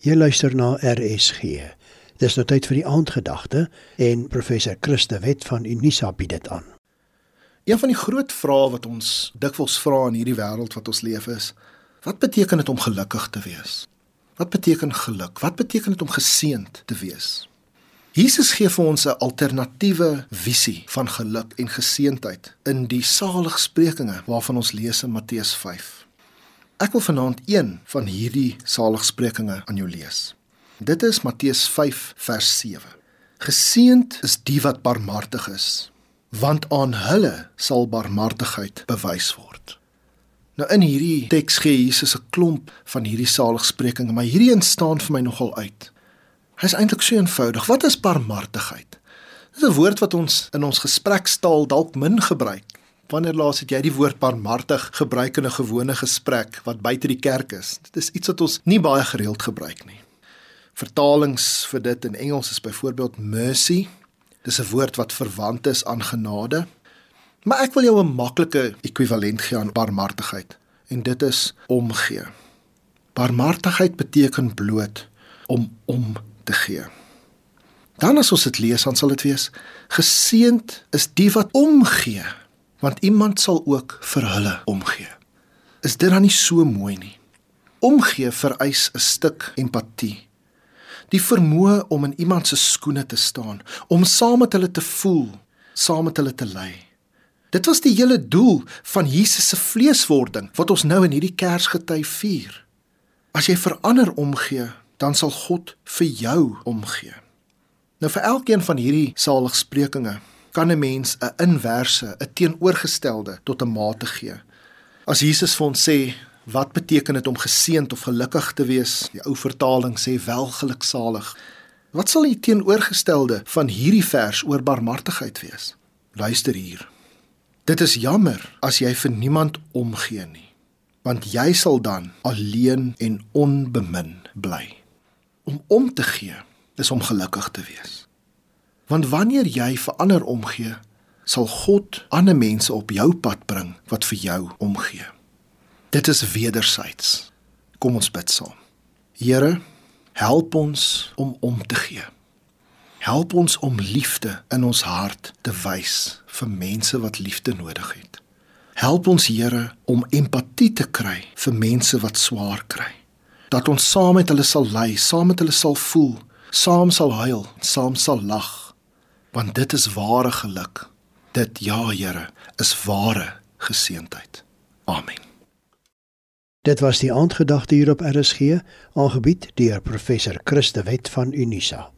Jy luister na RSG. Dis nou tyd vir die aandgedagte en professor Christe Wet van Unisa bied dit aan. Een van die groot vrae wat ons dikwels vra in hierdie wêreld wat ons leef is: Wat beteken dit om gelukkig te wees? Wat beteken geluk? Wat beteken dit om geseënd te wees? Jesus gee vir ons 'n alternatiewe visie van geluk en geseëndheid in die saligsprekinge waarvan ons lees in Matteus 5. Ek wil vanaand een van hierdie saligsprekinge aan jou lees. Dit is Matteus 5 vers 7. Geseend is die wat barmhartig is, want aan hulle sal barmhartigheid bewys word. Nou in hierdie teks gee Jesus 'n klomp van hierdie saligsprekinge, maar hierdie een staan vir my nogal uit. Hy's eintlik so eenvoudig. Wat is barmhartigheid? Dit is 'n woord wat ons in ons gesprekstaal dalk min gebruik. Wanneer laas het jy die woord barmhartig gebruik in 'n gewone gesprek wat buite die kerk is? Dit is iets wat ons nie baie gereeld gebruik nie. Vertalings vir dit in Engels is byvoorbeeld mercy. Dis 'n woord wat verwant is aan genade. Maar ek wil jou 'n maklike ekwivalent gee aan barmhartigheid en dit is omgee. Barmhartigheid beteken bloot om om te gee. Dan as ons dit lees, dan sal dit wees: Geseend is die wat omgee want iemand sal ook vir hulle omgee. Is dit dan nie so mooi nie? Omgee vereis 'n stuk empatie. Die vermoë om in iemand se skoene te staan, om saam met hulle te voel, saam met hulle te ly. Dit was die hele doel van Jesus se vleeswording wat ons nou in hierdie Kersgety vier. As jy vir ander omgee, dan sal God vir jou omgee. Nou vir elkeen van hierdie saligsprekinge kan 'n mens 'n inverse, 'n teenoorgestelde tot 'n mate gee. As Jesus vir ons sê, wat beteken dit om geseënd of gelukkig te wees? Die ou vertaling sê welgeluksalig. Wat sal die teenoorgestelde van hierdie vers oor barmhartigheid wees? Luister hier. Dit is jammer as jy vir niemand omgee nie, want jy sal dan alleen en onbemin bly. Om om te gee is om gelukkig te wees. Want wanneer jy vir ander omgee, sal God ander mense op jou pad bring wat vir jou omgee. Dit is wedersyds. Kom ons bid saam. Here, help ons om om te gee. Help ons om liefde in ons hart te wys vir mense wat liefde nodig het. Help ons Here om empatie te kry vir mense wat swaar kry. Dat ons saam met hulle sal ly, saam met hulle sal voel, saam sal huil, saam sal lag want dit is ware geluk. Dit ja, Here, is ware geseentheid. Amen. Dit was die aandgedagte hier op RSG, aangebied deur professor Christe Wet van Unisa.